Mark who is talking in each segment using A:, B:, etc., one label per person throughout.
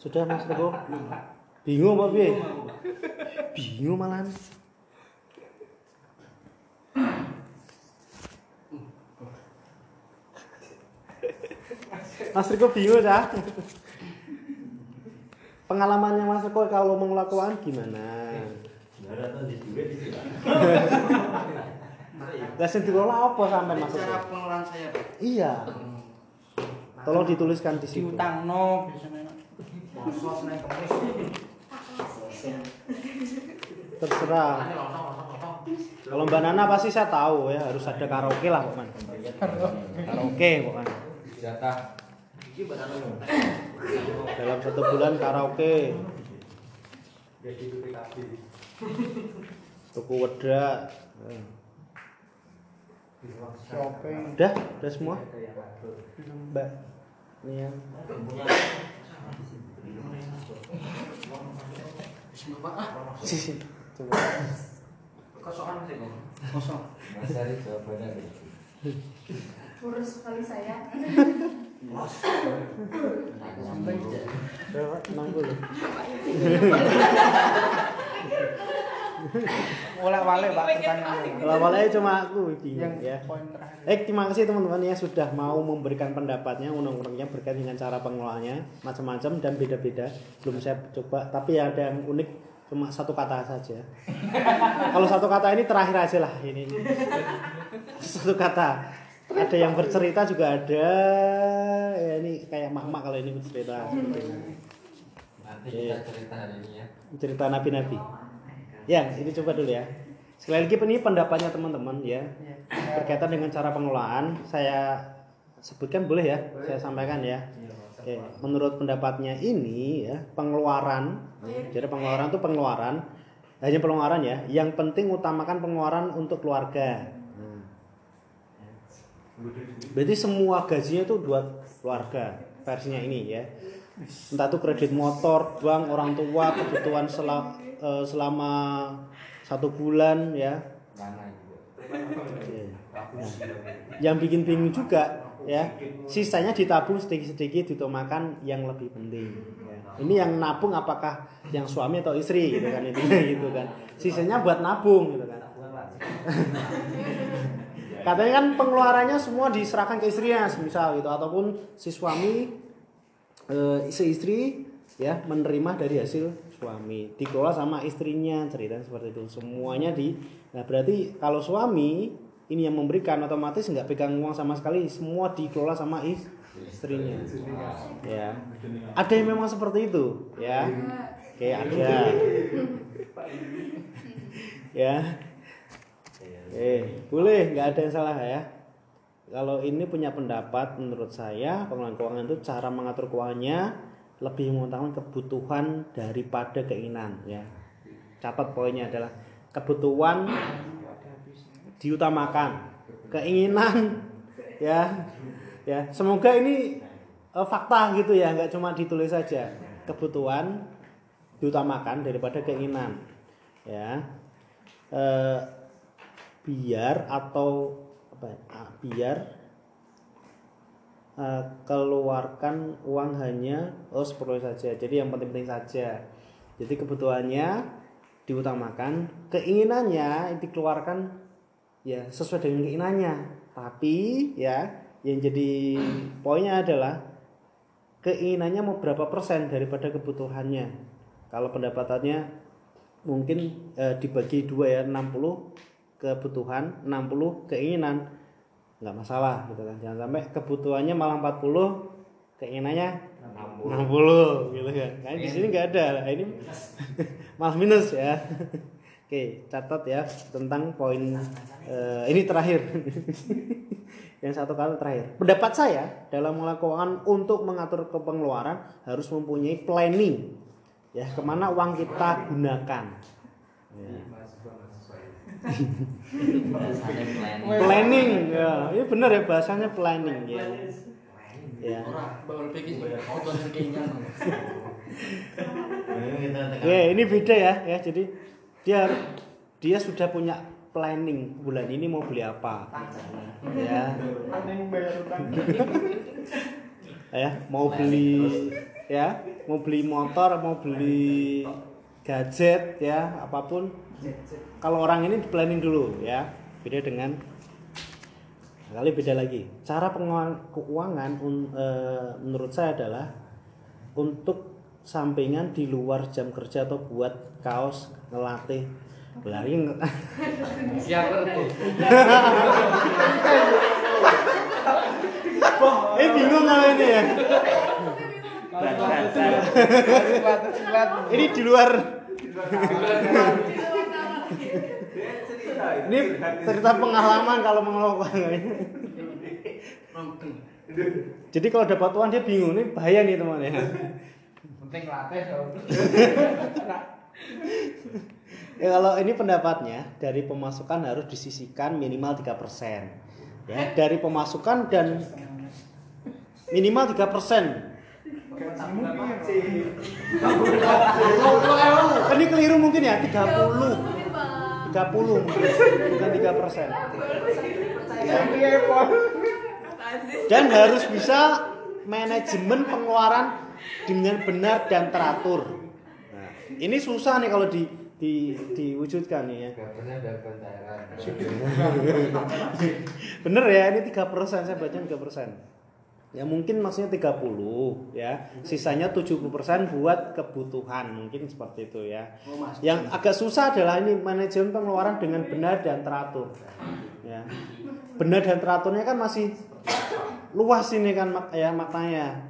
A: Sudah Mas Rego? Bingung Pak piye? Bingung malah. Mas Riko bingung ya? Pengalamannya Mas Riko kalau melakukan gimana? Lah sing dikelola apa sampean Mas Riko?
B: Cara pengelolaan saya, Pak.
A: Iya. Tolong dituliskan di situ.
B: Diutangno biasanya.
A: Terserah. Kalau Mbak Nana pasti saya tahu ya harus ada karaoke lah pokoknya. Karaoke pokoknya.
C: Jatah.
A: Dalam satu bulan karaoke. Tuku wedak. Eh.
B: Shopping.
A: Udah, udah semua. Mbak. Ini ya. Sisi. Coba.
B: Kosongan sih kok. Kosong.
C: Mas Ari jawabannya nih.
D: Kurus sekali saya.
A: Coba 60.
B: Oleh-oleh Pak pertanyaan.
A: Kalau awalnya cuma aku bingung
B: Yang
A: ya.
B: poin terakhir.
A: Eh, terima kasih teman-teman ya sudah mau memberikan pendapatnya undang-undangnya berkaitan dengan cara pengelolaannya macam-macam dan beda-beda. Belum saya coba, tapi ada yang unik cuma satu kata saja. Kalau satu kata ini terakhir aja lah ini. Satu kata. Ada yang bercerita juga ada. Ya ini kayak mak-mak kalau ini bercerita. seperti ini.
C: Nanti kita cerita hari ini ya.
A: Cerita nabi-nabi. Ya, ini coba dulu ya. Sekali lagi ini pendapatnya teman-teman ya. Berkaitan dengan cara pengelolaan saya sebutkan boleh ya? Saya sampaikan ya. Oke, menurut pendapatnya ini ya pengeluaran. Jadi pengeluaran itu pengeluaran. Hanya pengeluaran ya. Yang penting utamakan pengeluaran untuk keluarga. Berarti semua gajinya itu buat keluarga versinya ini ya. Entah itu kredit motor bank orang tua kebutuhan sela- eh, selama satu bulan ya. Nah, yang bikin bingung juga ya. Sisanya ditabung sedikit-sedikit ditemakan yang lebih penting ya. ini yang nabung apakah yang suami atau istri gitu kan itu gitu kan. Sisanya buat nabung gitu kan. Katanya kan pengeluarannya semua diserahkan ke istrinya misal gitu. Ataupun si suami eh, si istri ya menerima dari hasil suami. Dikelola sama istrinya cerita seperti itu. Semuanya di nah berarti kalau suami ini yang memberikan otomatis nggak pegang uang sama sekali semua dikelola sama is- istrinya. Ya. Ada yang memang seperti itu ya. Oke ada. Ya. Eh boleh nggak ada yang salah ya. Kalau ini punya pendapat menurut saya pengelolaan keuangan itu cara mengatur keuangannya lebih mengutamakan kebutuhan daripada keinginan ya. Catat poinnya adalah kebutuhan diutamakan keinginan ya ya. Semoga ini eh, fakta gitu ya nggak cuma ditulis saja. Kebutuhan diutamakan daripada keinginan ya. Eh, biar atau apa ya, ah, biar eh, keluarkan uang hanya oh seperlunya saja. Jadi yang penting-penting saja. Jadi kebutuhannya diutamakan. Keinginannya dikeluarkan ya sesuai dengan keinginannya. Tapi ya yang jadi poinnya adalah keinginannya mau berapa persen daripada kebutuhannya. Kalau pendapatannya mungkin eh, dibagi dua ya 60 kebutuhan 60 keinginan nggak masalah gitu kan. Jangan sampai kebutuhannya malah 40 keinginannya 60 gitu kan. Nah, di sini nggak ada. Nah, ini malah minus ya. Oke catat ya tentang poin eh, ini terakhir. Yang satu kali terakhir. Pendapat saya dalam keuangan untuk mengatur kepengeluaran harus mempunyai planning ya ke mana uang kita gunakan. Ya.
C: Planning.
A: planning ya ini benar ya bahasanya planning ya ya. Oke, ini beda ya, ya. Jadi dia dia sudah punya planning bulan ini mau beli apa, ya, ya mau beli, ya, mau beli motor mau beli gadget ya apa pun. Kalau orang ini di planning dulu ya. Beda dengan kali beda lagi. Cara pengeluaran keuangan un- eh, menurut saya adalah untuk sampingan di luar jam kerja atau buat kaos ngelatih. Lari
B: ngerti.
A: eh bingung kalau ini ya. Ini di luar ini cerita pengalaman kalau mengelola keuangan jadi kalau dapat uang dia bingung ini bahaya nih teman ya
B: Penting latih.
A: Ya kalau ini pendapatnya dari pemasukan harus disisihkan minimal 3%. Ya, dari pemasukan dan minimal 3%. Ini keliru mungkin ya 30. 30 mungkin bukan 3%. Ya. Dan harus bisa manajemen pengeluaran dengan benar dan teratur. Nah, ini susah nih kalau di, di diwujudkan nih ya. Bener ya, ini 3% saya baca 3%. Ya mungkin maksudnya 30 ya. Sisanya 70% buat kebutuhan, mungkin seperti itu ya. Yang agak susah adalah ini manajemen pengeluaran dengan benar dan teratur. Ya. Benar dan teraturnya kan masih luas ini kan ya maknanya.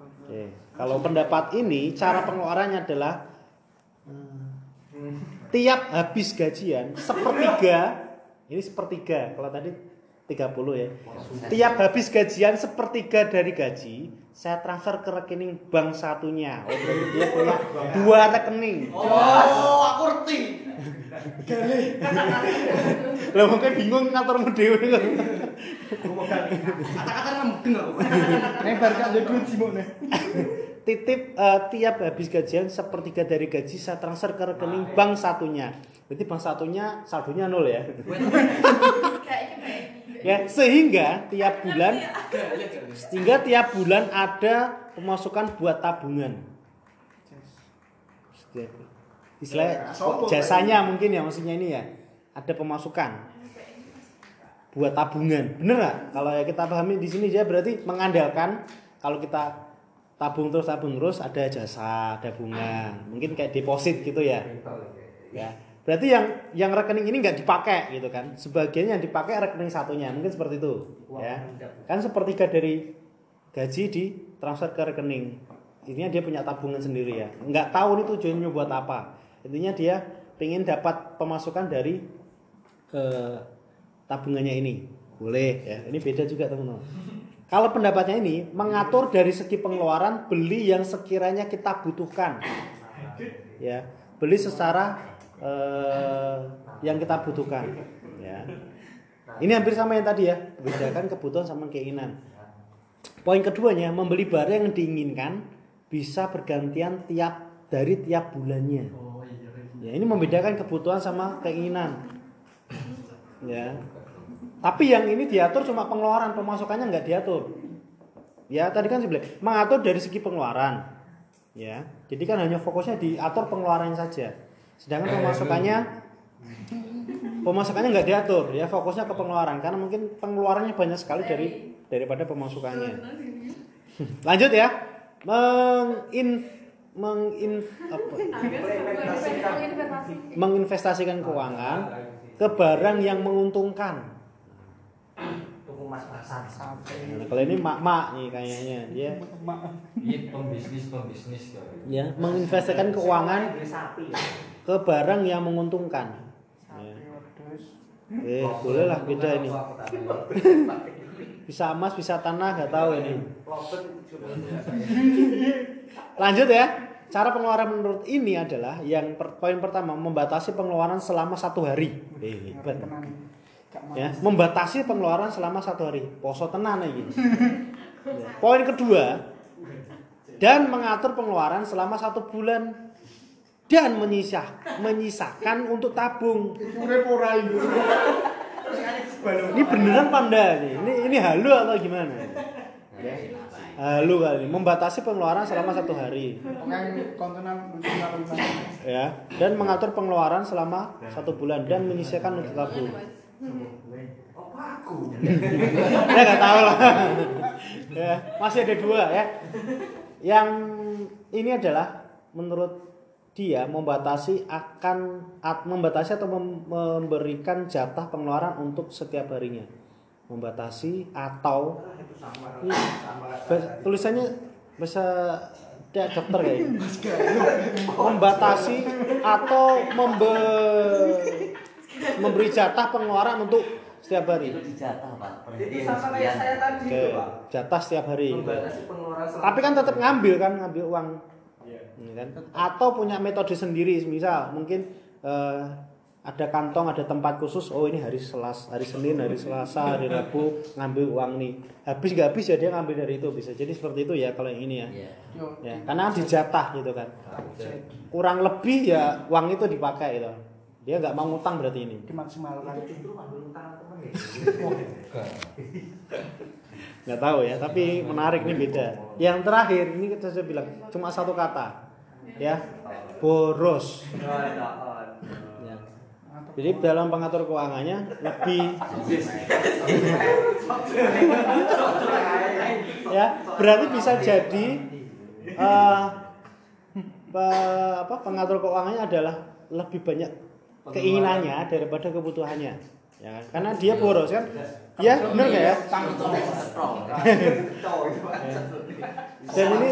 A: Oke. Kalau pendapat ini cara pengeluarannya adalah eh, tiap habis gajian sepertiga ini sepertiga kalau tadi 30 ya. Tiap habis gajian sepertiga dari gaji saya transfer ke rekening bank satunya. Oh berarti dia punya dua rekening.
B: Oh, aku ngerti.
A: lo mungkin bingung kantormu dewe
B: Kata-kata mudeng aku. Nek bar gak ada duit nih.
A: titip eh, tiap habis gajian sepertiga dari gaji saya transfer ke rekening bank satunya. Berarti bank satunya saldonya nol ya ya sehingga tiap bulan sehingga tiap bulan ada pemasukan buat tabungan. Istilah jasanya mungkin ya maksudnya ini ya ada pemasukan buat tabungan. Bener nggak? Kalau ya kita pahami di sini dia berarti mengandalkan kalau kita tabung terus tabung terus ada jasa tabungan mungkin kayak deposit gitu ya. Ya berarti yang yang rekening ini nggak dipakai gitu kan? Sebagian yang dipakai rekening satunya mungkin seperti itu ya. kan sepertiga dari gaji di transfer ke rekening. Intinya dia punya tabungan sendiri ya. Nggak tahu nih tujuannya buat apa. Intinya dia pengen dapat pemasukan dari eh, tabungannya ini. Boleh ya. Ini beda juga teman-teman. Kalau pendapatnya ini mengatur dari segi pengeluaran beli yang sekiranya kita butuhkan. Ya beli secara eh, yang kita butuhkan ya. Ini hampir sama yang tadi ya bedakan kebutuhan sama keinginan. Poin keduanya membeli barang yang diinginkan bisa bergantian tiap dari tiap bulannya. Ya ini membedakan kebutuhan sama keinginan. Ya. Tapi yang ini diatur cuma pengeluaran pemasukannya nggak diatur. Ya tadi kan saya bilang mengatur dari segi pengeluaran. Ya jadi kan hanya fokusnya diatur pengeluarannya saja sedangkan pemasukannya pemasukannya nggak diatur ya fokusnya ke pengeluaran karena mungkin pengeluarannya banyak sekali dari daripada pemasukannya lanjut ya mengin mengin apa menginvestasikan keuangan ke barang yang menguntungkan
E: mas-masan.
A: Nah, kalau ini mak-mak nih kayaknya dia
C: Ini pembisnis pembisnis kok.
A: ya menginvestasikan keuangan. Ke barang yang menguntungkan. Ya. Eh, boleh lah beda ini. Bisa emas, bisa tanah, nggak tahu ini. Lanjut ya. Cara pengeluaran menurut ini adalah yang per- poin pertama membatasi pengeluaran selama satu hari. Eh, hebat. Ya, membatasi pengeluaran selama satu hari. Poso tenan iki. Ya. Poin kedua, dan mengatur pengeluaran selama satu bulan dan menyisah, menyisakan untuk tabung. Ini beneran panda nih. Ini ini halu atau gimana? Ya. halu kali ini membatasi pengeluaran selama satu hari
B: gimana?
A: ya dan mengatur pengeluaran selama satu bulan dan menyisihkan untuk tabung ya nggak tahu lah ya masih ada dua ya yang ini adalah menurut dia membatasi akan at- membatasi atau mem- memberikan jatah pengeluaran untuk setiap harinya membatasi atau
E: Itu sama.
A: Ini tulisannya bahasa tidak dokter kayaknya membatasi atau membe- memberi jatah pengeluaran untuk setiap hari
F: Itu dijatah pak.
E: Itu sama kayak saya tadi
A: Oke,
E: itu, Pak.
A: jatah setiap hari
E: Membatasi pengeluaran selama-
A: tapi kan tetap ngambil kan ngambil uang Ini kan? Atau punya metode sendiri misal mungkin eh, ada kantong ada tempat khusus oh ini hari selas hari senin hari selasa hari rabu ngambil uang nih. Habis nggak habis ya dia ngambil dari itu bisa jadi seperti itu ya kalau yang ini ya.
B: Yo,
A: ya karena dijatah gitu kan. Kurang lebih ya uang itu dipakai gitu. Dia nggak mau ngutang berarti ini.
B: Dimaksimalkan.
E: Ya.
A: nggak tahu ya tapi menarik nih beda. Yang terakhir ini kita sudah bilang cuma satu kata ya boros. Ya. jadi dalam pengatur keuangannya lebih ya berarti bisa jadi eh, pe- apa pengatur keuangannya adalah lebih banyak keinginannya daripada kebutuhannya. Ya kan? karena dia boros kan? Ya benar nggak ya? Dan ini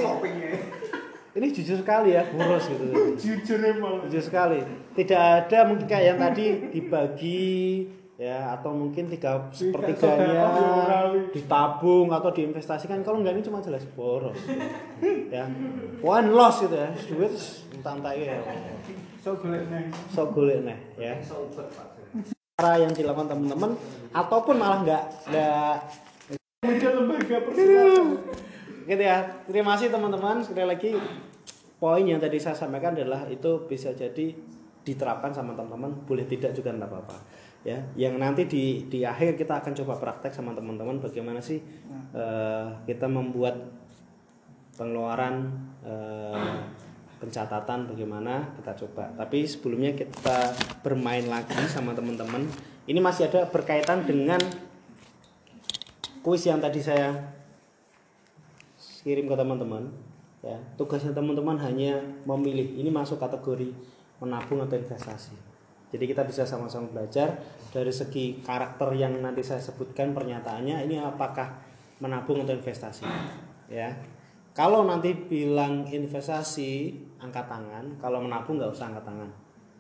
A: ini jujur sekali ya. Boros gitu.
B: Jujur emang.
A: jujur sekali. Tidak ada mungkin kayak yang tadi dibagi ya atau mungkin tiga sepertiganya ditabung atau diinvestasikan. Kalau enggak ini cuma jelas boros. Ya. One loss gitu ya. Duit entah entah ya.
B: So golek neng.
A: sok golek nih ya. Cara yang dilakukan teman-teman ataupun malah enggak enggak
B: Media lembaga.
A: gitu ya. Terima kasih teman-teman. Sekali lagi poin yang tadi saya sampaikan adalah itu bisa jadi diterapkan sama teman-teman. Boleh tidak juga tidak apa-apa. Ya yang nanti di di akhir kita akan coba praktek sama teman-teman bagaimana sih eh, kita membuat pengeluaran eh, pencatatan bagaimana kita coba. Tapi sebelumnya kita bermain lagi sama teman-teman. Ini masih ada berkaitan dengan kuis yang tadi saya kirim ke teman-teman ya. Tugasnya teman-teman hanya memilih ini masuk kategori menabung atau investasi. Jadi kita bisa sama-sama belajar dari segi karakter yang nanti saya sebutkan pernyataannya ini apakah menabung atau investasi ya. Kalau nanti bilang investasi angkat tangan. Kalau menabung nggak usah angkat tangan.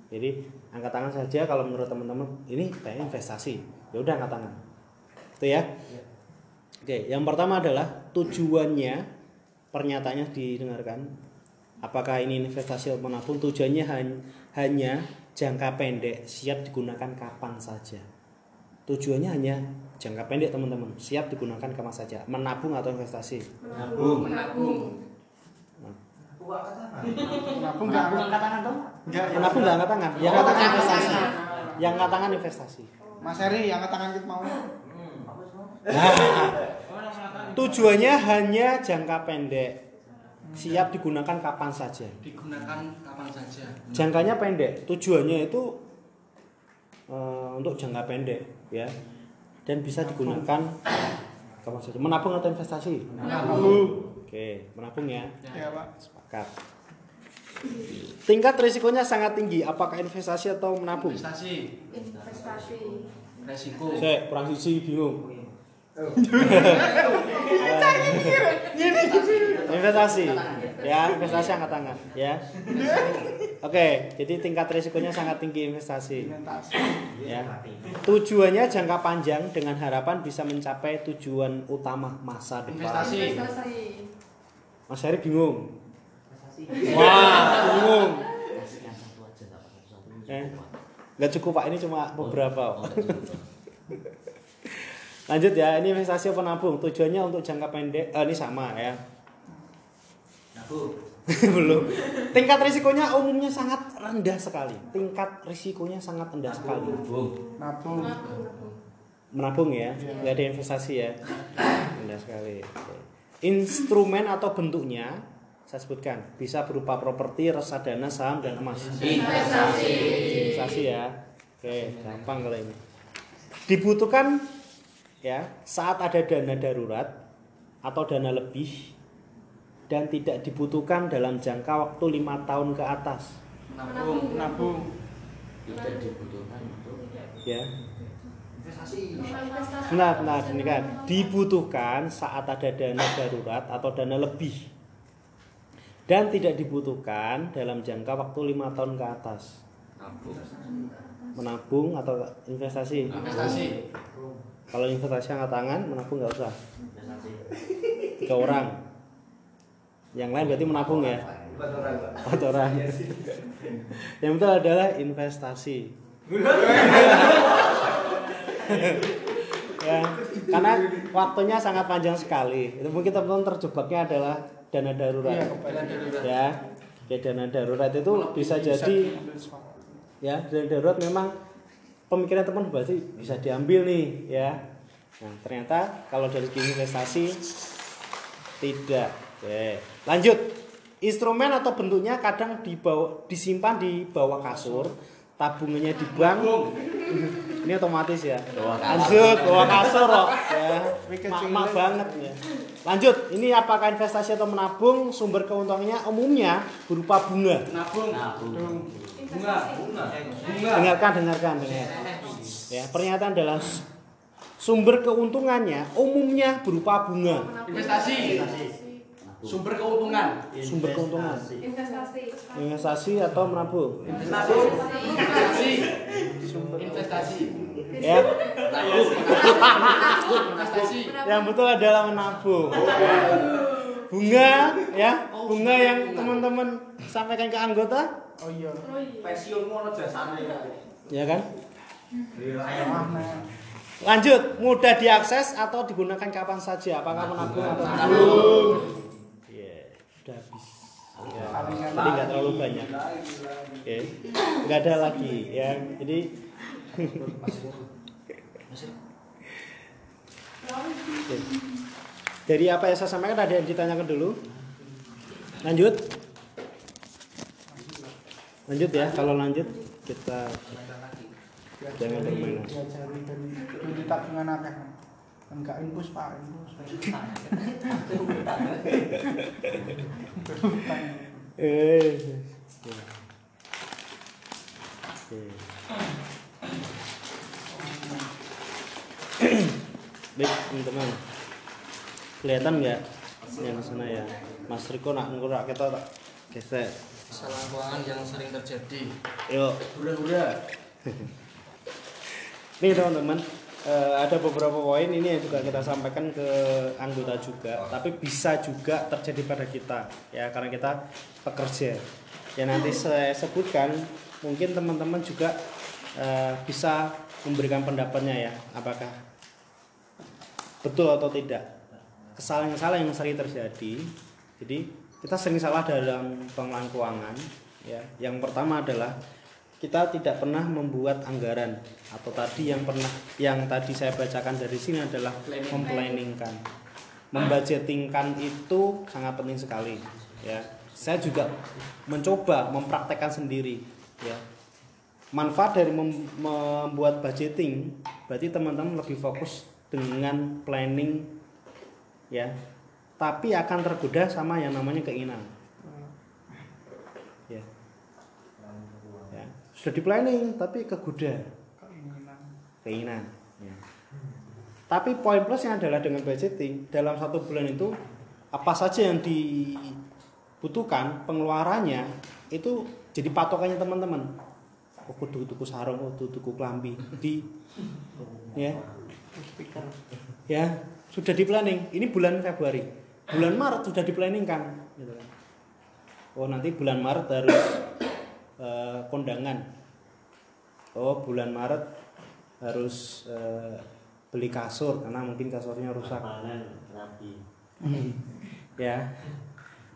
A: Jadi angkat tangan saja kalau menurut teman-teman ini kayak investasi. Ya udah angkat tangan. Itu ya Oke, yang pertama adalah tujuannya pernyataannya didengarkan. Apakah ini investasi atau menabung? Tujuannya han- hanya jangka pendek, siap digunakan kapan saja. Tujuannya hanya jangka pendek teman-teman, siap digunakan kapan saja. Menabung atau investasi?
C: Menabung.
D: Menabung.
B: Kenapa enggak?
F: angkat tangan dong.
B: Enggak.
A: Menabung nggak angkat tangan, yang angkat tangan investasi. Yang angkat tangan investasi.
B: Mas Heri yang angkat tangan kita mau.
A: Nah, tujuannya hanya jangka pendek, siap digunakan kapan saja.
G: digunakan kapan saja.
A: jangkanya pendek tujuannya itu eh, untuk jangka pendek ya dan bisa digunakan kapan saja menabung atau investasi
B: Menabung.
A: oke menabung ya
B: Ya, Pak.
A: sepakat tingkat risikonya sangat tinggi apakah investasi atau menabung
G: Investasi,
D: Investasi.
G: resiko.
A: saya kurang sisi bingung investasi ya investasi angkat tangan ya oke jadi tingkat risikonya sangat tinggi investasi
B: Investasi.
A: ya tujuannya jangka panjang dengan harapan bisa mencapai tujuan utama masa depan
G: Investasi.
A: Mas Heri bingung wah bingung. Eh. nggak cukup pak ini cuma beberapa
F: Oh.
A: Lanjut ya ini investasi apa nabung tujuannya untuk jangka pendek eh, ini sama ya
E: Nabung.
A: belum tingkat risikonya umumnya sangat rendah sekali tingkat risikonya sangat rendah sekali
C: Menabung.
B: Nabung.
D: Menabung.
A: menabung ya nggak ada investasi ya rendah sekali Oke. instrumen atau bentuknya saya sebutkan bisa berupa properti, reksadana, saham dan emas.
F: Investasi.
A: Investasi ya. Oke, gampang kalau ini. Dibutuhkan ya saat ada dana darurat atau dana lebih dan tidak dibutuhkan dalam jangka waktu lima tahun ke atas.
G: Nabung.
B: Nabung.
F: Tidak dibutuhkan untuk
A: Ya, benar, benar, ini kan dibutuhkan saat ada dana darurat atau dana lebih dan tidak dibutuhkan dalam jangka waktu lima tahun ke atas.
C: Nabung.
A: Menabung atau investasi?
G: Investasi.
A: Kalau investasi angkat tangan, menabung nggak usah. Tiga orang. Yang lain berarti menabung ya.
E: Orang.
A: Empat orang. Yang betul adalah investasi. ya, karena waktunya sangat panjang sekali. Itu mungkin teman-teman terjebaknya adalah dana darurat.
B: Iya,
A: ya, ya dana darurat itu bisa jadi ya dana darurat memang pemikiran teman berarti bisa diambil nih ya. Nah ternyata kalau dari segi investasi tidak. Oke, lanjut. Instrumen atau bentuknya kadang dibawa, disimpan di bawah kasur, tabungannya di bank. Ini otomatis ya. Lanjut, bawah kasur loh. Ya, mak banget ya. Lanjut, ini apakah investasi atau menabung? Sumber keuntungannya umumnya berupa bunga.
G: Nabung. Bunga. Bunga. Bunga.
A: Dengarkan, dengarkan, dengarkan. Ya, pernyataan adalah sumber keuntungannya umumnya berupa bunga.
G: Investasi. Sumber keuntungan.
A: Sumber keuntungan.
D: Investasi.
A: Investasi atau menabung.
G: Investasi. Investasi. Investasi.
A: Ya,
G: Investasi.
A: yang betul adalah menabung. Bunga, ya, bunga yang teman-teman sampaikan ke anggota,
B: Oh iya.
D: Oh iya.
E: Pensiun ngono jasane ya.
A: ya kan?
B: Mana?
A: Lanjut, mudah diakses atau digunakan kapan saja. Apakah menabung atau menabung? Udah habis. Ya, tadi nggak terlalu banyak. Oke, nggak ada lagi ya. Jadi Oke. Dari apa yang saya sampaikan ada yang ditanyakan dulu. Lanjut. Lanjut ya. Kalau lanjut kita Jangan bermain.
B: Enggak infus Pak, infus.
A: Eh. Oke. Baik, teman-teman. Kelihatan nggak yang sana ya? Mas Riko nak ngurang kita tak gesek.
G: Salah keuangan yang sering terjadi.
A: Yuk.
G: Hura-hura.
A: Nih teman-teman, eh, ada beberapa poin ini yang juga kita sampaikan ke anggota juga, tapi bisa juga terjadi pada kita ya karena kita pekerja. Ya nanti saya sebutkan, mungkin teman-teman juga eh, bisa memberikan pendapatnya ya, apakah betul atau tidak. Kesalahan-kesalahan yang sering terjadi. Jadi kita sering salah dalam pengelolaan keuangan. Ya, yang pertama adalah kita tidak pernah membuat anggaran. Atau tadi yang pernah yang tadi saya bacakan dari sini adalah memplanningkan. Membudgetingkan itu sangat penting sekali ya. Saya juga mencoba mempraktekkan sendiri ya. Manfaat dari mem- membuat budgeting berarti teman-teman lebih fokus dengan planning ya. Tapi akan tergoda sama yang namanya keinginan ya ya sudah di planning tapi kegoda
B: Keinginan.
A: keinginan ya. tapi poin plusnya adalah dengan budgeting. Dalam satu bulan itu apa saja yang dibutuhkan pengeluarannya itu jadi patokannya teman-teman. Oh kudu tuku sarung oh kudu tuku klambi di ya. Ya sudah di planning ini bulan Februari. Bulan Maret sudah di planning kan gitu kan. oh nanti bulan Maret harus eh, kondangan oh bulan Maret harus eh, beli kasur karena mungkin kasurnya rusak.
F: Rapi.
A: ya.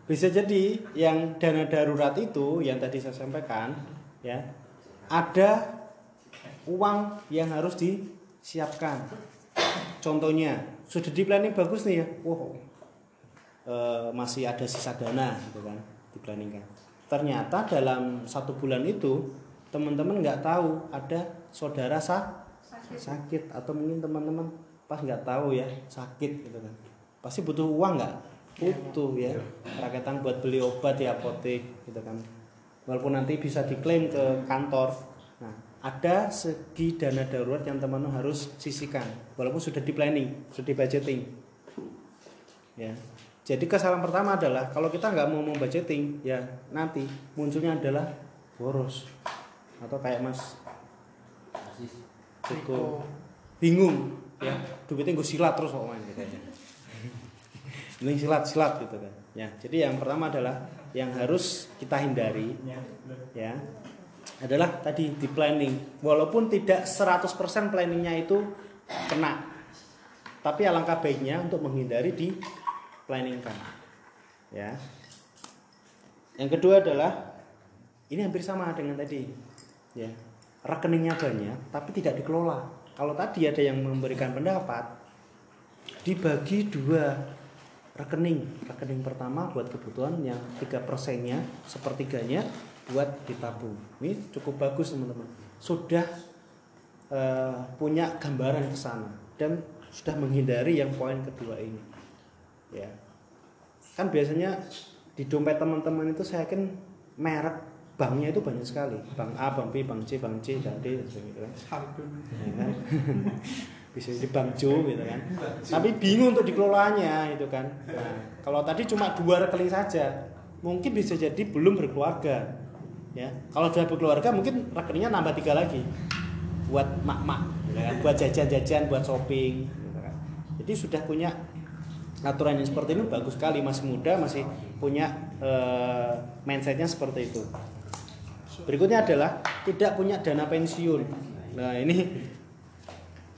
A: Bisa jadi yang dana darurat itu yang tadi saya sampaikan ya ada uang yang harus disiapkan. Contohnya sudah di planning bagus nih ya? Wow. Eh, masih ada sisa dana gitu kan diplanningkan ternyata dalam satu bulan itu teman-teman nggak tahu ada saudara sah
D: sakit
A: sakit atau mungkin teman-teman pas nggak tahu ya sakit gitu kan. Pasti butuh uang nggak? Butuh ya. Rakyatan buat beli obat di apotek gitu kan. Walaupun nanti bisa diklaim ke kantor. Nah ada segi dana darurat yang teman-teman harus sisihkan walaupun sudah di planning sudah di budgeting. Ya. Jadi kesalahan pertama adalah kalau kita nggak mau membudgeting ya nanti munculnya adalah boros atau kayak mas. Ceko bingung. Ya. Duitnya gue silat terus kok main katanya. Ini silat silat gitu kan. Ya jadi yang pertama adalah yang harus kita hindari ya. adalah tadi di planning. Walaupun tidak 100% planningnya itu kena tapi alangkah baiknya untuk menghindari di planningkan ya. Yang kedua adalah ini hampir sama dengan tadi ya. Rekeningnya banyak tapi tidak dikelola. Kalau tadi ada yang memberikan pendapat dibagi dua rekening. Rekening pertama buat kebutuhan yang tiga persennya sepertiganya buat ditabung. Ini cukup bagus teman-teman. Sudah eh, punya gambaran ke sana dan sudah menghindari yang poin kedua ini. Ya. Kan biasanya di dompet teman-teman itu saya yakin merek banknya itu banyak sekali. Bank A, bank B, bank C, bank C, dan D dan sebagainya kan. Ya kan? bisa di bank Jo gitu kan? Tapi bingung untuk dikelolanya itu kan? Nah, kalau tadi cuma dua rekening saja mungkin bisa jadi belum berkeluarga ya. Kalau sudah berkeluarga mungkin rekeningnya nambah tiga lagi. Buat mak-mak gitu kan? buat jajan-jajan buat shopping gitu kan. jadi sudah punya aturan yang seperti ini bagus sekali. Masih muda masih punya eh, mindsetnya seperti itu berikutnya adalah tidak punya dana pensiun. Nah ini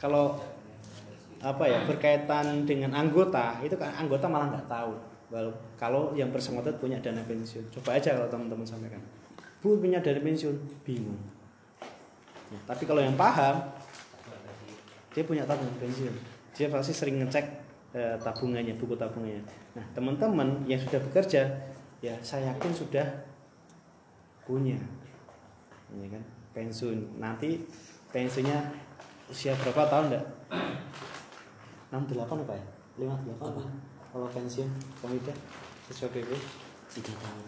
A: kalau apa ya berkaitan dengan anggota itu kan anggota malah nggak tahu. Kalau yang bersangkutan punya dana pensiun. Coba aja kalau teman-teman sampaikan. Bu punya dana pensiun? Bingung. Nah, tapi kalau yang paham dia punya tabungan pensiun. Dia pasti sering ngecek eh, tabungannya buku tabungannya. Nah teman-teman yang sudah bekerja ya saya yakin sudah punya ya kan? Pensiun. Nanti pensiunnya usia berapa tahun enggak 68 apa ya? 58 apa? kalau pensiun komite sesuai PP
F: Tiga tahun.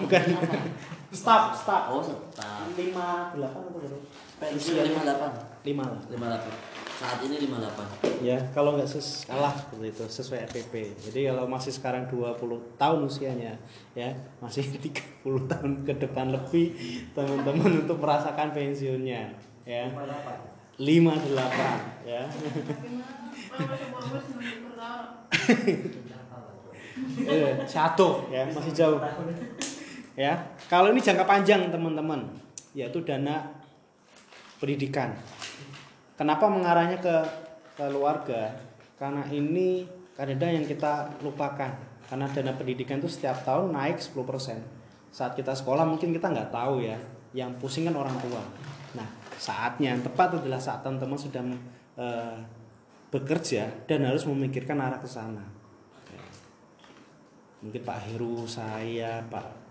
A: bukan stop stop
F: Oh, tetap.
A: 58 atau berapa
F: Pensiun lima delapan.
A: 5 lah
F: Lima delapan. Saat ini lima delapan.
A: ya kalau nggak ses kalah seperti itu sesuai RPP jadi kalau masih sekarang 20 tahun usianya ya masih 30 tahun ke depan lebih teman-teman untuk merasakan pensiunnya ya 58 ya
D: Kalau bos masih pertama.
A: Eh, satu ya masih jauh ya kalau ini jangka panjang teman-teman yaitu dana pendidikan kenapa mengarahnya ke keluarga karena ini kadang yang kita lupakan. Karena dana pendidikan itu setiap tahun naik 10% saat kita sekolah mungkin kita nggak tahu ya yang pusing kan orang tua. Nah saatnya yang tepat adalah saat teman-teman sudah eh, bekerja dan harus memikirkan arah ke sana. Mungkin Pak Heru, saya, Pak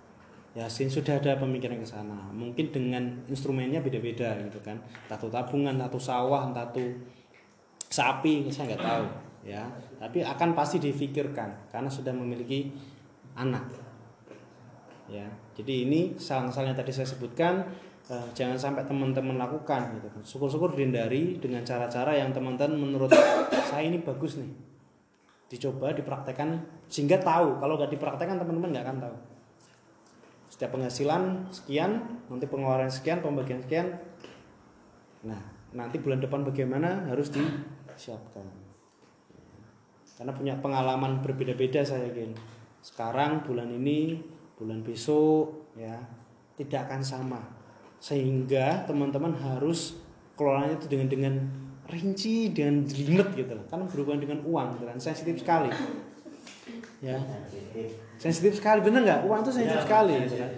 A: Yasin sudah ada pemikiran ke sana. Mungkin dengan instrumennya beda-beda gitu kan. Tatu tabungan, tatu sawah, tatu sapi, saya nggak tahu ya. Tapi akan pasti difikirkan karena sudah memiliki anak. Ya. Jadi ini salah-salah yang tadi saya sebutkan eh, jangan sampai teman-teman lakukan gitu kan. Syukur-syukur dihindari dengan cara-cara yang teman-teman menurut saya ini bagus nih dicoba dipraktekkan sehingga tahu kalau nggak dipraktekkan teman-teman nggak akan tahu setiap penghasilan sekian nanti pengeluaran sekian pembagian sekian. Nah nanti bulan depan bagaimana harus disiapkan. Karena punya pengalaman berbeda-beda saya yakin sekarang bulan ini bulan besok ya tidak akan sama. Sehingga teman-teman harus kelolanya itu dengan dengan rinci dengan jelimet gitu kan berhubungan dengan uang kan sensitif sekali ya. Sensitif. Sekali bener nggak? Uang itu sensitif sekali. gitu kan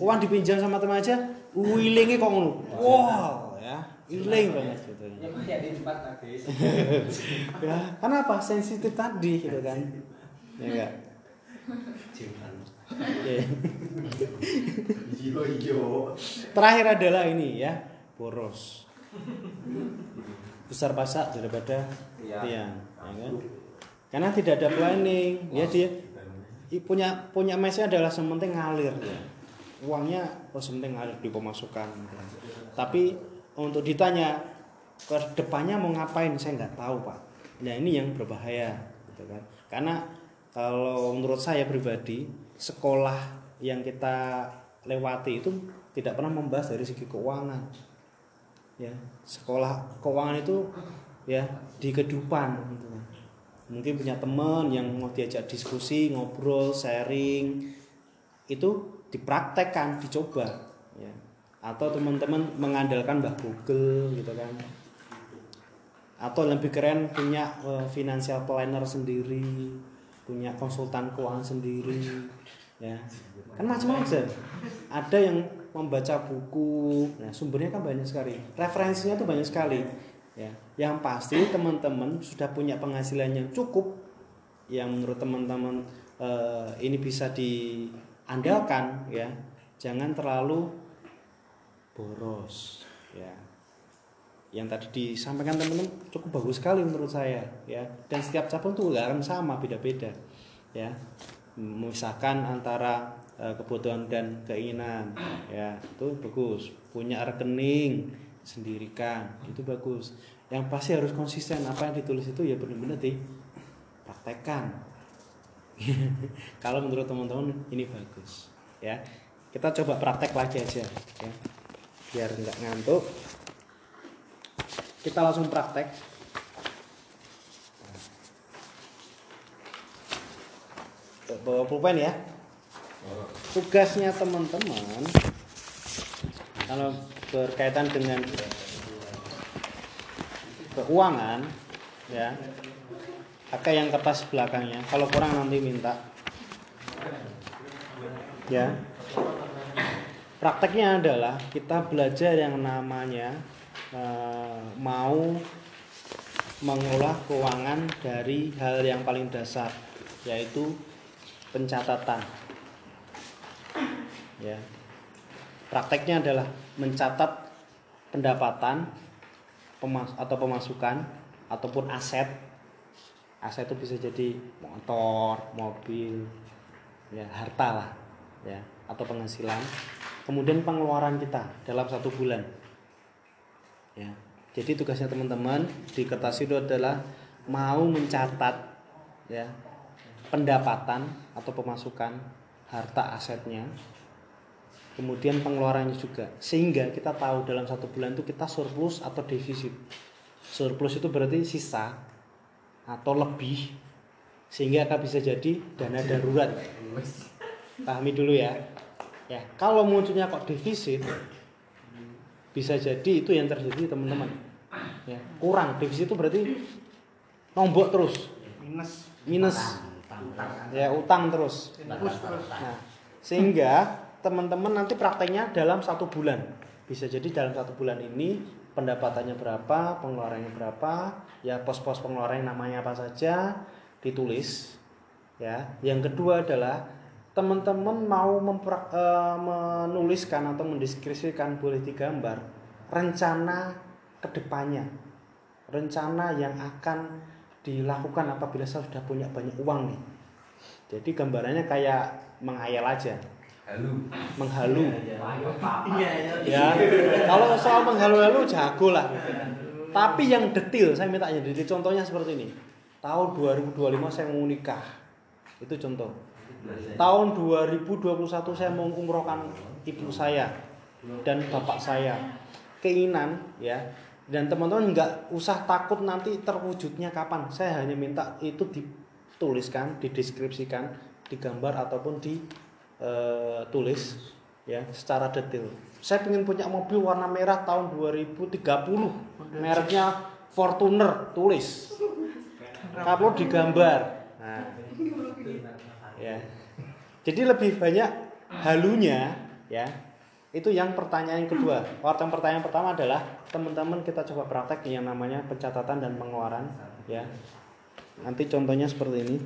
A: uang dipinjam sama teman aja willingnya kok ngono? Wow ya. Willing banget gitu. Ya karena apa? Sensitif tadi gitu kan. Ya enggak Oke.
E: Iyo iyo.
A: terakhir adalah ini ya. Boros. Besar pasak daripada
E: Iya.
A: tiang ya kan? Karena tidak ada planning. Ya dia punya punya mesnya adalah sementing ngalir. Ya uangnya oh sementing ngalir di pemasukan. Tapi untuk ditanya ke depannya mau ngapain? Saya nggak tahu pak. Nah ini yang berbahaya gitu kan. Karena kalau menurut saya pribadi sekolah yang kita lewati itu tidak pernah membahas dari segi keuangan. Ya sekolah keuangan itu ya di kehidupan gitu kan mungkin punya teman yang mau diajak diskusi ngobrol sharing itu dipraktekkan dicoba ya. Atau teman-teman mengandalkan mbah Google gitu kan. Atau lebih keren punya eh, financial planner sendiri punya konsultan keuangan sendiri ya. Kan macam-macam. Ada yang membaca buku nah sumbernya kan banyak sekali. Referensinya tuh banyak sekali ya. Yang pasti teman-teman sudah punya penghasilan yang cukup yang menurut teman-teman eh, ini bisa diandalkan ya. Jangan terlalu boros ya. Yang tadi disampaikan teman-teman cukup bagus sekali menurut saya ya. Dan setiap cabang tuh nggak sama beda-beda ya. Memisahkan antara eh, kebutuhan dan keinginan ya. Itu bagus. Punya rekening sendirikan. Itu bagus. Yang pasti harus konsisten. Apa yang ditulis itu ya benar-benar dipraktekkan. Kalau menurut teman-teman ini bagus ya. Kita coba praktek lagi aja ya. Biar nggak ngantuk. Kita langsung praktek. Bawa pulpen ya. Tugasnya teman-teman kalau berkaitan dengan keuangan ya pakai yang kertas belakangnya. Kalau kurang nanti minta. Ya. Prakteknya adalah kita belajar yang namanya eh, mau mengolah keuangan dari hal yang paling dasar yaitu pencatatan. Ya prakteknya adalah mencatat pendapatan pemas atau pemasukan ataupun aset. Aset itu bisa jadi motor mobil ya harta lah ya atau penghasilan. Kemudian pengeluaran kita dalam satu bulan. Ya jadi tugasnya teman-teman di kertas itu adalah mau mencatat ya pendapatan atau pemasukan harta asetnya kemudian pengeluarannya juga. Sehingga kita tahu dalam satu bulan itu kita surplus atau defisit. Surplus itu berarti sisa atau lebih sehingga akan bisa jadi dana darurat. Pahami dulu ya. Ya kalau munculnya kok defisit bisa jadi itu yang terjadi teman-teman. Ya kurang. Defisit itu berarti nombok terus.
B: Minus.
A: Minus. Ya utang terus. Nah, sehingga teman-teman nanti prakteknya dalam satu bulan. Bisa jadi dalam satu bulan ini pendapatannya berapa, pengeluarannya berapa, ya pos-pos pengeluaran namanya apa saja ditulis. Ya. Yang kedua adalah teman-teman mau memprak- eh, menuliskan atau mendeskripsikan boleh digambar rencana ke depannya, rencana yang akan dilakukan apabila saya sudah punya banyak uang nih. Jadi gambarannya kayak menghayal aja,
C: Halo.
A: menghalu.
G: Iya,
A: Ya, kalau soal menghalu-halu jago lah. Tapi yang detail, saya minta yang detail. Contohnya seperti ini. Tahun 2025 saya mau nikah. Itu contoh. Tahun 2021 saya mau umrohkan ibu saya dan bapak saya. Keinginan ya. Dan teman-teman nggak usah takut nanti terwujudnya kapan. Saya hanya minta itu dituliskan, dideskripsikan, digambar ataupun ditulis ya secara detail. Saya ingin punya mobil warna merah tahun 2030. Mereknya Fortuner, tulis. Kalau digambar. Nah, ya. Jadi lebih banyak halunya ya. Itu yang pertanyaan yang kedua. Waktu yang pertanyaan pertama adalah teman-teman kita coba praktek yang namanya pencatatan dan pengeluaran ya. Nanti contohnya seperti ini.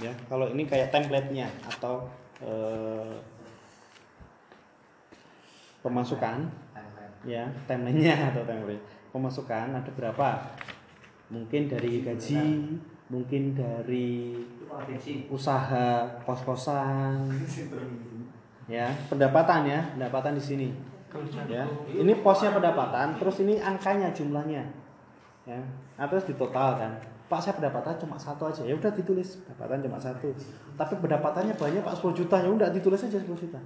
A: Ya kalau ini kayak template-nya atau eh, pemasukan ya timelinenya atau template pemasukan ada berapa? Mungkin dari gaji mungkin dari usaha kos-kosan. Ya pendapatan ya pendapatan di sini. Ya ini posnya pendapatan terus ini angkanya jumlahnya. Ya nah, terus ditotalkan pak saya pendapatan cuma satu aja. Ya udah ditulis pendapatan cuma satu. Tapi pendapatannya banyak pak 10 juta. Ya udah ditulis aja 10 juta.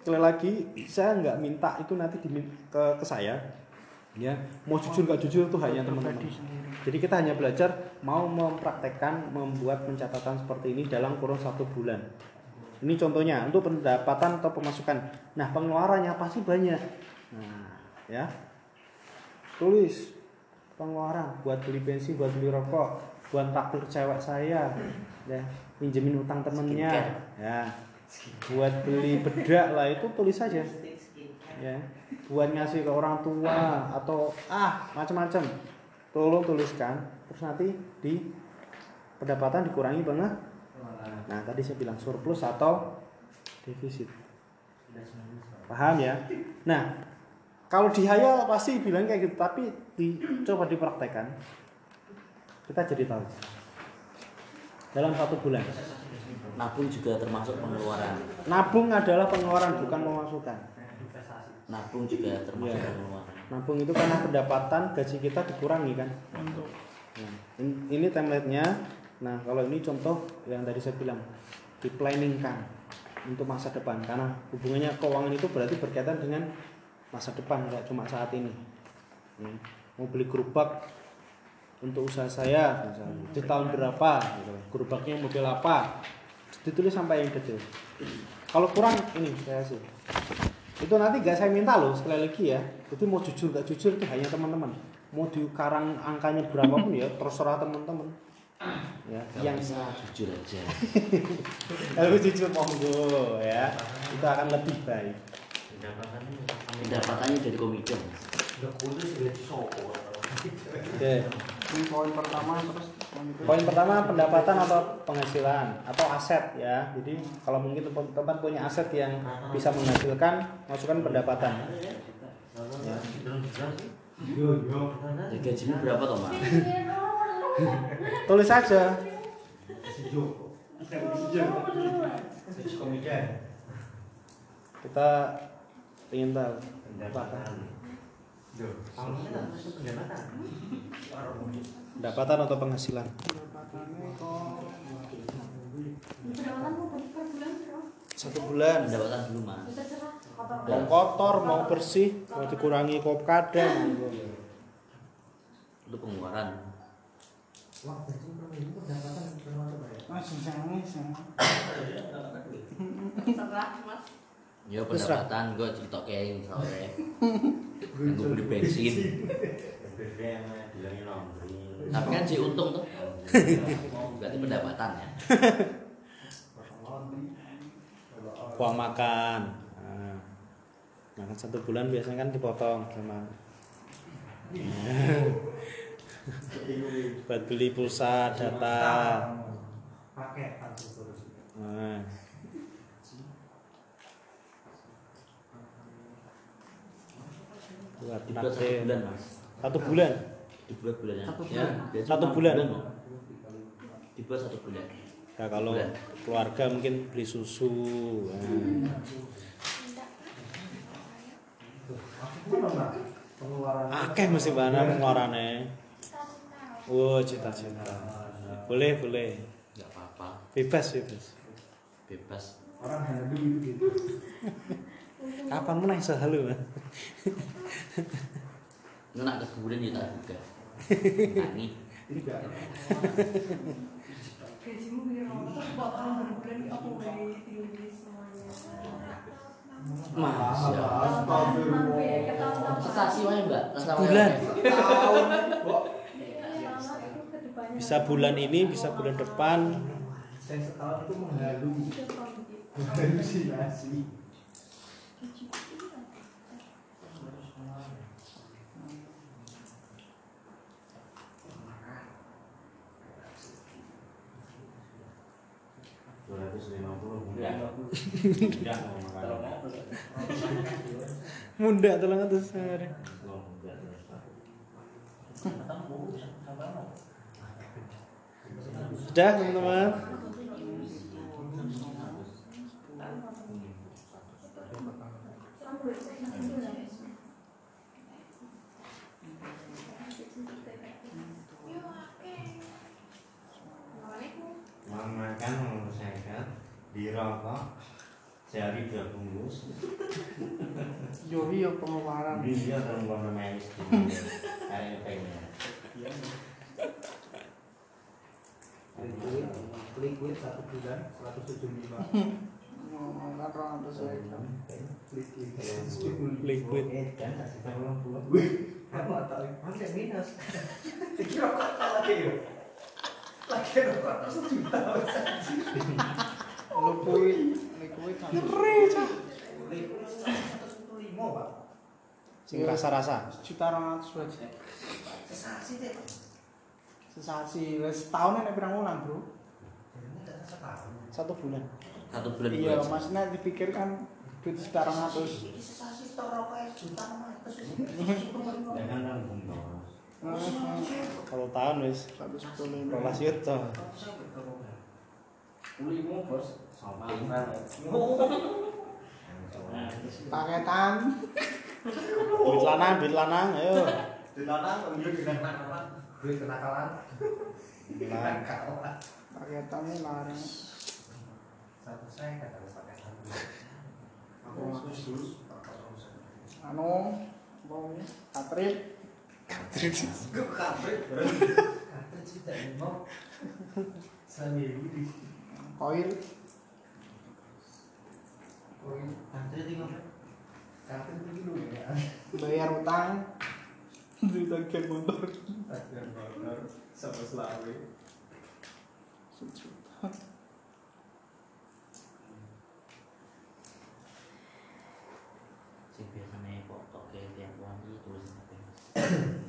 A: Sekali lagi saya nggak minta itu nanti dimin- ke ke saya. Ya mau jujur nggak jujur itu hanya teman-teman. jadi kita hanya belajar mau mempraktekkan membuat pencatatan seperti ini dalam kurun satu bulan. Ini contohnya untuk pendapatan atau pemasukan. Nah pengeluarannya pasti banyak. Nah ya. Tulis pengeluaran buat beli bensin buat beli rokok buat traktir cewek saya ya pinjemin utang temennya ya. Buat beli bedak lah itu tulis saja. Ya buat ngasih ke orang tua atau ah macam-macam. Tolong tuliskan terus nanti di pendapatan dikurangi banget nah tadi saya bilang surplus atau defisit. Paham ya? Nah kalau dihayal pasti bilang kayak gitu tapi di, coba dipraktekkan kita jadi tahu dalam satu bulan
F: Nabung juga termasuk pengeluaran.
A: nabung adalah pengeluaran bukan pemasukan
F: Nabung juga termasuk
A: Iya.
F: pengeluaran.
A: nabung itu karena pendapatan gaji kita dikurangi kan Nah, in- ini template-nya. Nah, kalau ini contoh yang tadi saya bilang, di planningkan untuk masa depan karena hubungannya keuangan itu berarti berkaitan dengan masa depan nggak cuma saat ini. Hmm. Mau beli gerobak untuk usaha saya misalnya, di tahun berapa gitu. gerobaknya model apa? Ditulis sampai yang detail. Kalau kurang ini saya sih itu nanti gak saya minta loh sekali lagi ya. Jadi mau jujur gak jujur itu hanya teman-teman. Mau dikarang angkanya berapapun ya terserah teman-teman. Ya
F: Yang
A: yang
F: bisa jujur aja.
A: kalau jujur monggo ya. Itu akan lebih baik
F: Pendapatannya dari komedian.
A: oke.
B: Poin pertama terus poin
A: pertama pendapatan atau penghasilan atau aset ya. Jadi kalau mungkin teman-teman punya aset yang bisa menghasilkan masukkan pendapatan. Ya.
F: Ya, gajimu berapa toh, Mak?
A: tulis saja kita ingin tahu. Pendapatan. Atau penghasilan? Satu bulan.
F: Pendapatan dulu, Mas.
A: Mau kotor mau bersih mau dikurangi kop kada monggo
F: Itu pengeluaran.
B: Mas jangan jangan.
D: Terserah mas.
F: Ya pendapatan gue cerita kayak misalnya Gue beli bensin. Tapi kan sih untung tuh. Berarti pendapatan ya.
A: Uang makan. Nah, makan satu bulan biasanya kan dipotong sama buat beli pulsa data. Nah. Buat
F: Dibuat satu bulan mas
A: satu bulan
F: Dibuat bulannya
B: Satu
F: ya,
B: bulan.
F: biasanya
A: Satu
F: enam
A: bulan.
F: loh. Dibuat satu bulan
A: ya kalau
F: Bulan.
A: keluarga mungkin beli susu nah. akeh mesti mana pengeluarannya oh cita-cita boleh boleh
F: Gak apa-apa
A: bebas bebas
F: Bebas
B: Orang halu gitu.
A: Kapan menang sehalu Mas?
F: Itu nak ke kemudian ya tak buka. Nani
D: Gajimu.
F: Masya mbak?
D: Ke depannya.
A: bisa bulan ini bisa bulan depan.
B: Saya setahun itu menghalu.
D: Udah tahun gitu.
B: Halusinasi.
A: Muda tolong atus sehari. Sudah teman-teman.
H: mau makan mau rokok sehari dua bungkus
B: yo pengeluaran.
H: dia orang mau main kayak pengen
E: Liquid, liquid satu bulan 175.
B: Ngomong kan orang atas saya.
A: Liquid.
H: eh kan kasih tahu orang tua
E: Kamu tak pakai minus. Dikira kok lagi yo. Lagi rokok
B: Liquid, liquid kan.
E: Liquid 175, Pak.
A: Sing rasa-rasa.
B: Juta orang atas aja.
E: Sesasi deh.
B: Sesasi, wes setahun nek pirang wulan, Bro.
A: Satu bulan.
F: Satu bulan
B: Iya,
F: dua.
B: maksudnya dipikirkan duit juta orang atas.
E: Ini sesasi tok rokok juta 600.
H: jangan nanggung bos
A: Kalau tahun wis
B: Satu sepuluh lima.
A: rolas yuto.
E: Ulimu, Bos.
H: sama
B: Paketan.
A: Duit lanang, duit lanang, ayo.
E: Di lanang kok yo kenakalan. Duit kenakalan.
A: Nah,
E: Kenakalan.
B: Paketan ini larang.
E: Satu saya kata pakai satu. Aku khusus.
B: Anu, apa ini? Katrit.
E: Gue kabret. Kabret sih tak mau. Seminggu lu ya.
B: Bayar utang. Duit bagian motor.
E: Bagian motor sama selawe.
B: Sejuta.
F: Sing biasanya foto ke tiap wangi tulis apa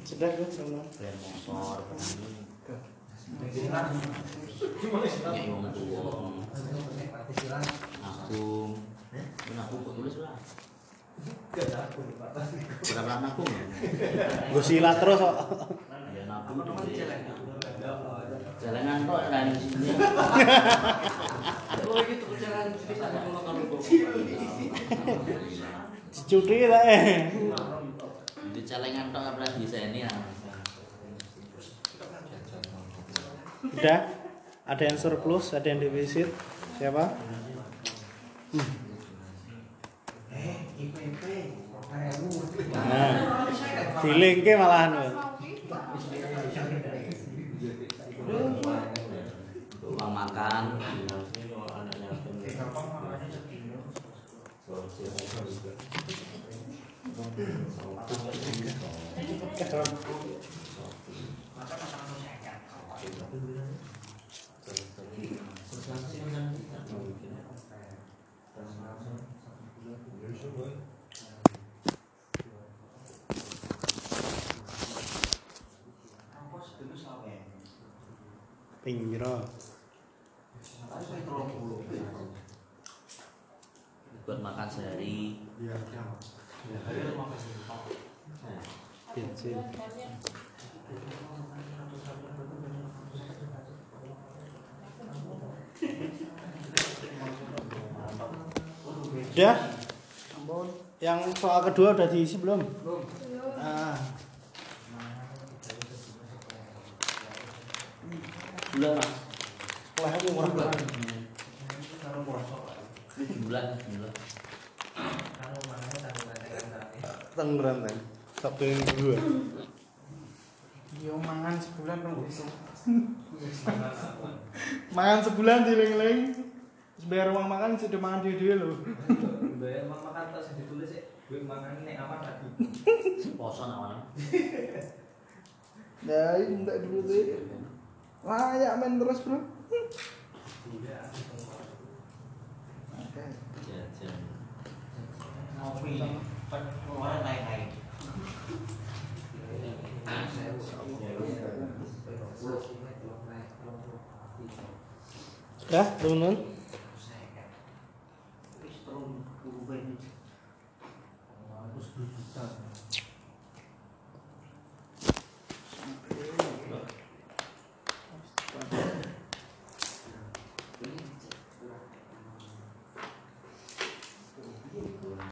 A: sudah
F: brand motor
E: Kan.
F: punya wong tua aku kok tulis lah berapa nabung ya
A: Gue sila terus kok.
F: ya kok kan di sini
G: Oh gitu kalau
A: lah eh.
F: di celengan tok pernah bisa ini ya
A: Udah. Ada yang surplus, ada yang defisit. Siapa?
E: Eh. Kamu.
A: Nah, dilingke malahan.
F: Uang makan
A: Pinggiro.
F: buat makan sehari
A: Bensin. Udah.
B: Ampun.
A: Yang soal kedua udah diisi belum?
B: Belum.
A: Ah,
F: bulan mas
A: murah banget.
F: bulan bulan
A: Tangerang kan. Sabtu yang kedua.
B: Yo mangan sebulan dong bisa. mangan sebulan dileng-leng. Bayar uang makan sudah mangan dia loh.
E: Bayar makan tas ditulis sih. Gue mangan nek aman tadi.
F: poso awan
B: Ya, minta dulu deh. Layak main terus bro. Oke.
F: jajan
E: Ngopi. Pengeluaran naik-naik.
A: Udah, teman-teman.